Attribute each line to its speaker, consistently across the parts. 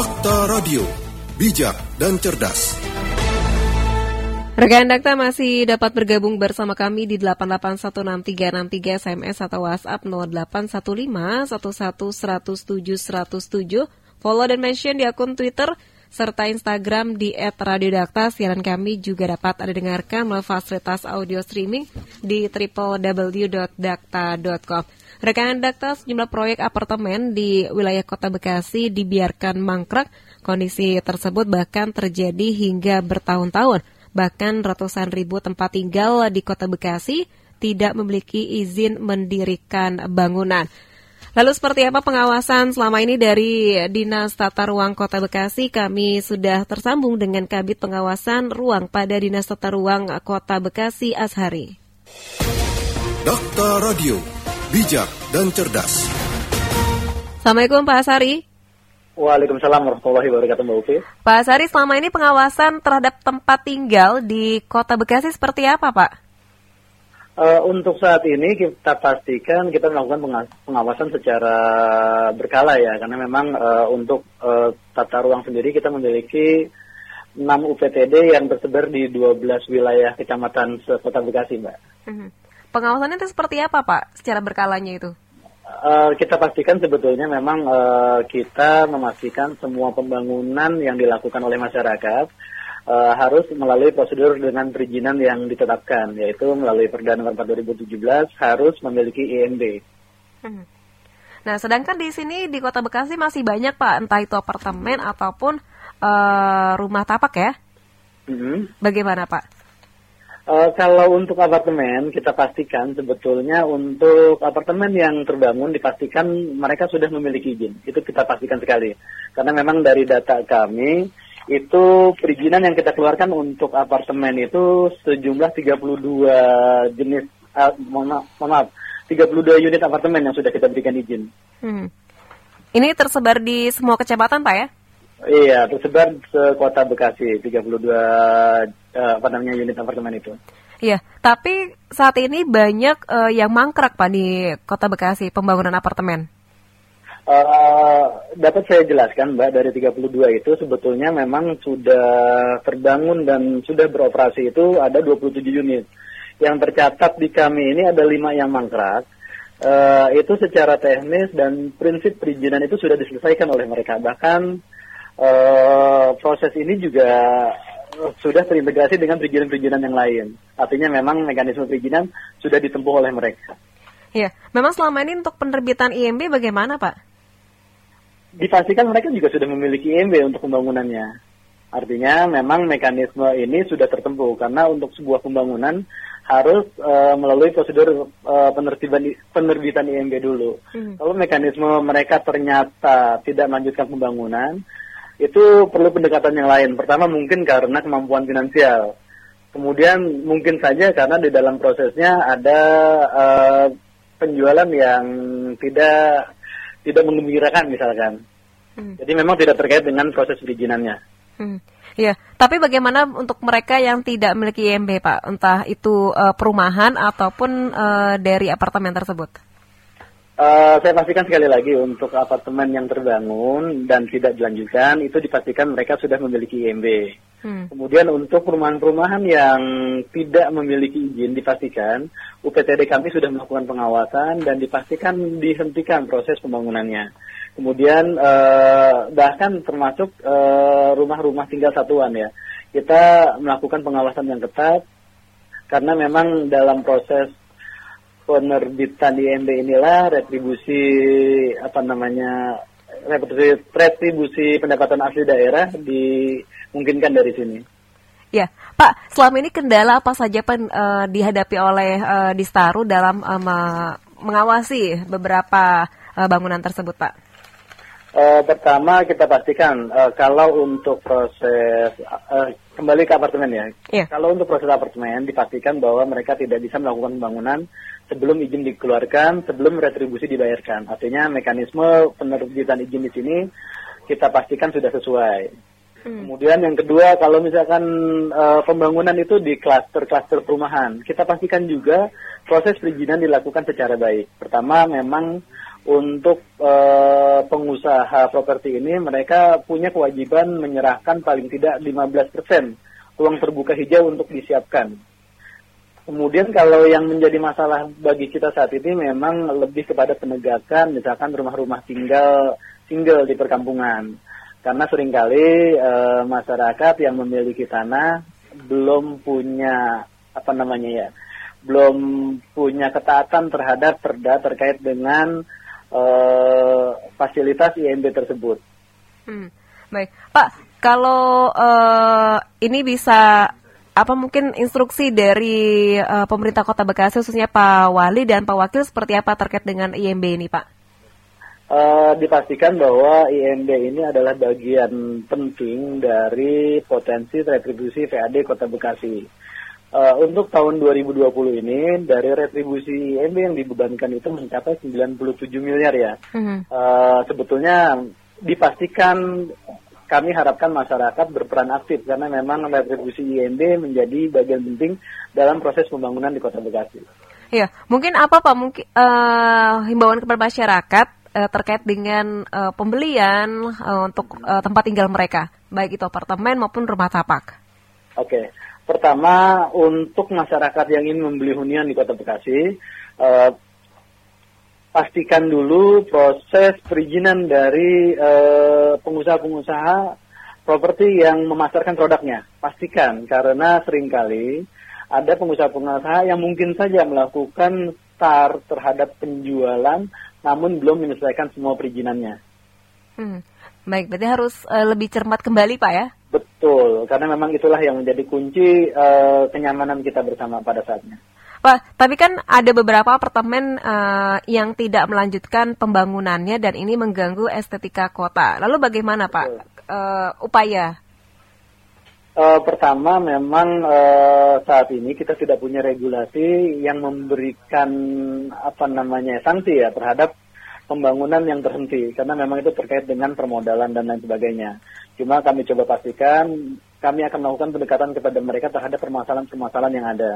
Speaker 1: Dakta Radio, bijak dan cerdas.
Speaker 2: Rekan Dakta masih dapat bergabung bersama kami di 8816363 SMS atau WhatsApp 0815 Follow dan mention di akun Twitter serta Instagram di @radiodakta. Siaran kami juga dapat Anda dengarkan melalui fasilitas audio streaming di www.dakta.com. Rekan Dakta, sejumlah proyek apartemen di wilayah Kota Bekasi dibiarkan mangkrak. Kondisi tersebut bahkan terjadi hingga bertahun-tahun. Bahkan ratusan ribu tempat tinggal di Kota Bekasi tidak memiliki izin mendirikan bangunan. Lalu seperti apa pengawasan selama ini dari Dinas Tata Ruang Kota Bekasi? Kami sudah tersambung dengan Kabit Pengawasan Ruang pada Dinas Tata Ruang Kota Bekasi Ashari.
Speaker 1: Dakta Radio, bijak dan cerdas.
Speaker 2: Assalamualaikum Pak Ashari.
Speaker 3: Waalaikumsalam warahmatullahi wabarakatuh Mbak Upi.
Speaker 2: Pak Ashari, selama ini pengawasan terhadap tempat tinggal di Kota Bekasi seperti apa Pak?
Speaker 3: Uh, untuk saat ini kita pastikan kita melakukan pengawasan secara berkala ya, karena memang uh, untuk uh, tata ruang sendiri kita memiliki 6 UPTD yang tersebar di 12 wilayah kecamatan Kota Bekasi, Mbak.
Speaker 2: Mhm. Pengawasannya itu seperti apa, Pak? Secara berkalanya itu?
Speaker 3: Uh, kita pastikan sebetulnya memang uh, kita memastikan semua pembangunan yang dilakukan oleh masyarakat uh, harus melalui prosedur dengan perizinan yang ditetapkan, yaitu melalui Perda Nomor 4 2017 harus memiliki IMB.
Speaker 2: Hmm. Nah, sedangkan di sini di Kota Bekasi masih banyak Pak, entah itu apartemen ataupun uh, rumah tapak ya. Hmm. Bagaimana Pak?
Speaker 3: Uh, kalau untuk apartemen kita pastikan sebetulnya untuk apartemen yang terbangun dipastikan mereka sudah memiliki izin. Itu kita pastikan sekali. Karena memang dari data kami itu perizinan yang kita keluarkan untuk apartemen itu sejumlah 32 jenis uh, mohon, maaf, 32 unit apartemen yang sudah kita berikan izin. Hmm.
Speaker 2: Ini tersebar di semua kecamatan, Pak ya?
Speaker 3: Iya, tersebar se kota Bekasi 32 uh, apa namanya unit apartemen itu.
Speaker 2: Iya, tapi saat ini banyak uh, yang mangkrak Pak di Kota Bekasi pembangunan apartemen.
Speaker 3: Uh, dapat saya jelaskan Mbak dari 32 itu sebetulnya memang sudah terbangun dan sudah beroperasi itu ada 27 unit. Yang tercatat di kami ini ada lima yang mangkrak. Uh, itu secara teknis dan prinsip perizinan itu sudah diselesaikan oleh mereka. Bahkan uh, proses ini juga sudah terintegrasi dengan perizinan-perizinan yang lain. Artinya memang mekanisme perizinan sudah ditempuh oleh mereka.
Speaker 2: Iya, memang selama ini untuk penerbitan IMB bagaimana Pak?
Speaker 3: dipastikan mereka juga sudah memiliki IMB untuk pembangunannya. Artinya memang mekanisme ini sudah tertempuh karena untuk sebuah pembangunan harus uh, melalui prosedur uh, penertiban penerbitan IMB dulu. Hmm. Kalau mekanisme mereka ternyata tidak melanjutkan pembangunan, itu perlu pendekatan yang lain. Pertama mungkin karena kemampuan finansial. Kemudian mungkin saja karena di dalam prosesnya ada uh, penjualan yang tidak tidak mengembirakan misalkan. Hmm. Jadi memang tidak terkait dengan proses perizinannya.
Speaker 2: Hmm. Iya, tapi bagaimana untuk mereka yang tidak memiliki IMB, Pak? Entah itu uh, perumahan ataupun uh, dari apartemen tersebut?
Speaker 3: Uh, saya pastikan sekali lagi untuk apartemen yang terbangun dan tidak dilanjutkan itu dipastikan mereka sudah memiliki IMB. Hmm. Kemudian untuk perumahan-perumahan yang tidak memiliki izin dipastikan UPTD kami sudah melakukan pengawasan dan dipastikan dihentikan proses pembangunannya. Kemudian uh, bahkan termasuk rumah-rumah uh, tinggal satuan ya kita melakukan pengawasan yang ketat karena memang dalam proses penerbitan IMB inilah retribusi apa namanya retribusi, retribusi pendapatan asli daerah dimungkinkan dari sini.
Speaker 2: Ya, Pak, selama ini kendala apa saja pen, uh, dihadapi oleh uh, Distaru dalam uh, mengawasi beberapa uh, bangunan tersebut, Pak?
Speaker 3: Uh, pertama kita pastikan uh, kalau untuk proses uh, kembali ke apartemen ya. Yeah. Kalau untuk proses apartemen dipastikan bahwa mereka tidak bisa melakukan pembangunan sebelum izin dikeluarkan, sebelum retribusi dibayarkan. Artinya mekanisme penerbitan izin di sini kita pastikan sudah sesuai. Hmm. Kemudian yang kedua, kalau misalkan uh, pembangunan itu di klaster-klaster perumahan, kita pastikan juga proses perizinan dilakukan secara baik. Pertama, memang untuk uh, pengusaha properti ini mereka punya kewajiban menyerahkan paling tidak 15% ruang terbuka hijau untuk disiapkan. Kemudian kalau yang menjadi masalah bagi kita saat ini memang lebih kepada penegakan misalkan rumah-rumah tinggal single di perkampungan. Karena sering kali e, masyarakat yang memiliki tanah belum punya apa namanya ya, belum punya ketaatan terhadap perda terkait dengan e, fasilitas IMB tersebut.
Speaker 2: Hmm, baik, Pak. Kalau e, ini bisa apa mungkin instruksi dari uh, pemerintah Kota Bekasi khususnya Pak Wali dan Pak Wakil seperti apa terkait dengan IMB ini Pak?
Speaker 3: Uh, dipastikan bahwa IMB ini adalah bagian penting dari potensi retribusi VAD Kota Bekasi. Uh, untuk tahun 2020 ini dari retribusi IMB yang dibebankan itu mencapai 97 miliar ya. Uh -huh. uh, sebetulnya dipastikan kami harapkan masyarakat berperan aktif karena memang retribusi IMB menjadi bagian penting dalam proses pembangunan di Kota Bekasi.
Speaker 2: Iya, mungkin apa Pak mungkin uh, himbauan kepada masyarakat uh, terkait dengan uh, pembelian uh, untuk uh, tempat tinggal mereka, baik itu apartemen maupun rumah tapak.
Speaker 3: Oke. Pertama, untuk masyarakat yang ingin membeli hunian di Kota Bekasi, uh, pastikan dulu proses perizinan dari pengusaha pengusaha-pengusaha properti yang memasarkan produknya. Pastikan karena sering kali ada pengusaha-pengusaha yang mungkin saja melakukan start terhadap penjualan namun belum menyelesaikan semua perizinannya.
Speaker 2: Hmm. Baik, berarti harus uh, lebih cermat kembali Pak ya?
Speaker 3: Betul, karena memang itulah yang menjadi kunci uh, kenyamanan kita bersama pada saatnya.
Speaker 2: Pak, tapi kan ada beberapa apartemen uh, yang tidak melanjutkan pembangunannya dan ini mengganggu estetika kota. Lalu bagaimana Pak uh, upaya?
Speaker 3: Uh, pertama, memang uh, saat ini kita tidak punya regulasi yang memberikan apa namanya sanksi ya terhadap pembangunan yang terhenti karena memang itu terkait dengan permodalan dan lain sebagainya. Cuma kami coba pastikan kami akan melakukan pendekatan kepada mereka terhadap permasalahan-permasalahan yang ada.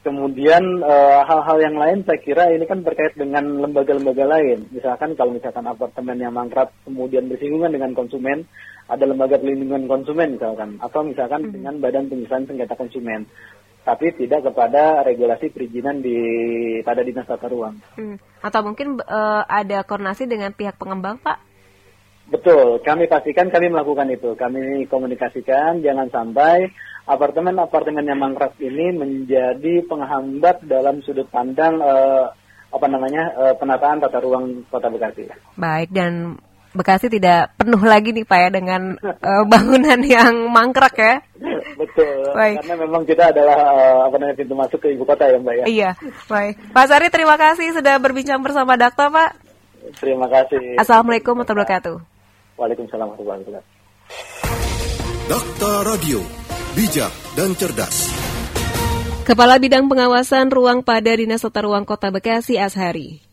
Speaker 3: Kemudian eh, hal-hal uh, yang lain saya kira ini kan terkait dengan lembaga-lembaga lain. Misalkan kalau misalkan apartemen yang mangkrak kemudian bersinggungan dengan konsumen, ada lembaga perlindungan konsumen misalkan, atau misalkan hmm. dengan badan penyelesaian sengketa konsumen. Tapi tidak kepada regulasi perizinan di pada dinas tata ruang.
Speaker 2: Hmm. Atau mungkin uh, ada koordinasi dengan pihak pengembang, Pak?
Speaker 3: Betul, kami pastikan kami melakukan itu. Kami komunikasikan, jangan sampai apartemen-apartemen yang mangkrak ini menjadi penghambat dalam sudut pandang uh, apa namanya uh, penataan tata ruang Kota Bekasi.
Speaker 2: Baik dan Bekasi tidak penuh lagi nih Pak ya dengan uh, bangunan yang mangkrak ya.
Speaker 3: Betul. Baik. Karena memang kita adalah uh, apa namanya pintu masuk ke ibu kota ya Mbak ya.
Speaker 2: Iya. Baik. Pak Sari terima kasih sudah berbincang bersama Dakta Pak.
Speaker 3: Terima kasih.
Speaker 2: Assalamualaikum warahmatullahi wabarakatuh.
Speaker 3: Waalaikumsalam warahmatullahi wabarakatuh.
Speaker 1: Dakta Radio bijak, dan cerdas.
Speaker 2: Kepala Bidang Pengawasan Ruang pada Dinas Tata Ruang Kota Bekasi, Ashari.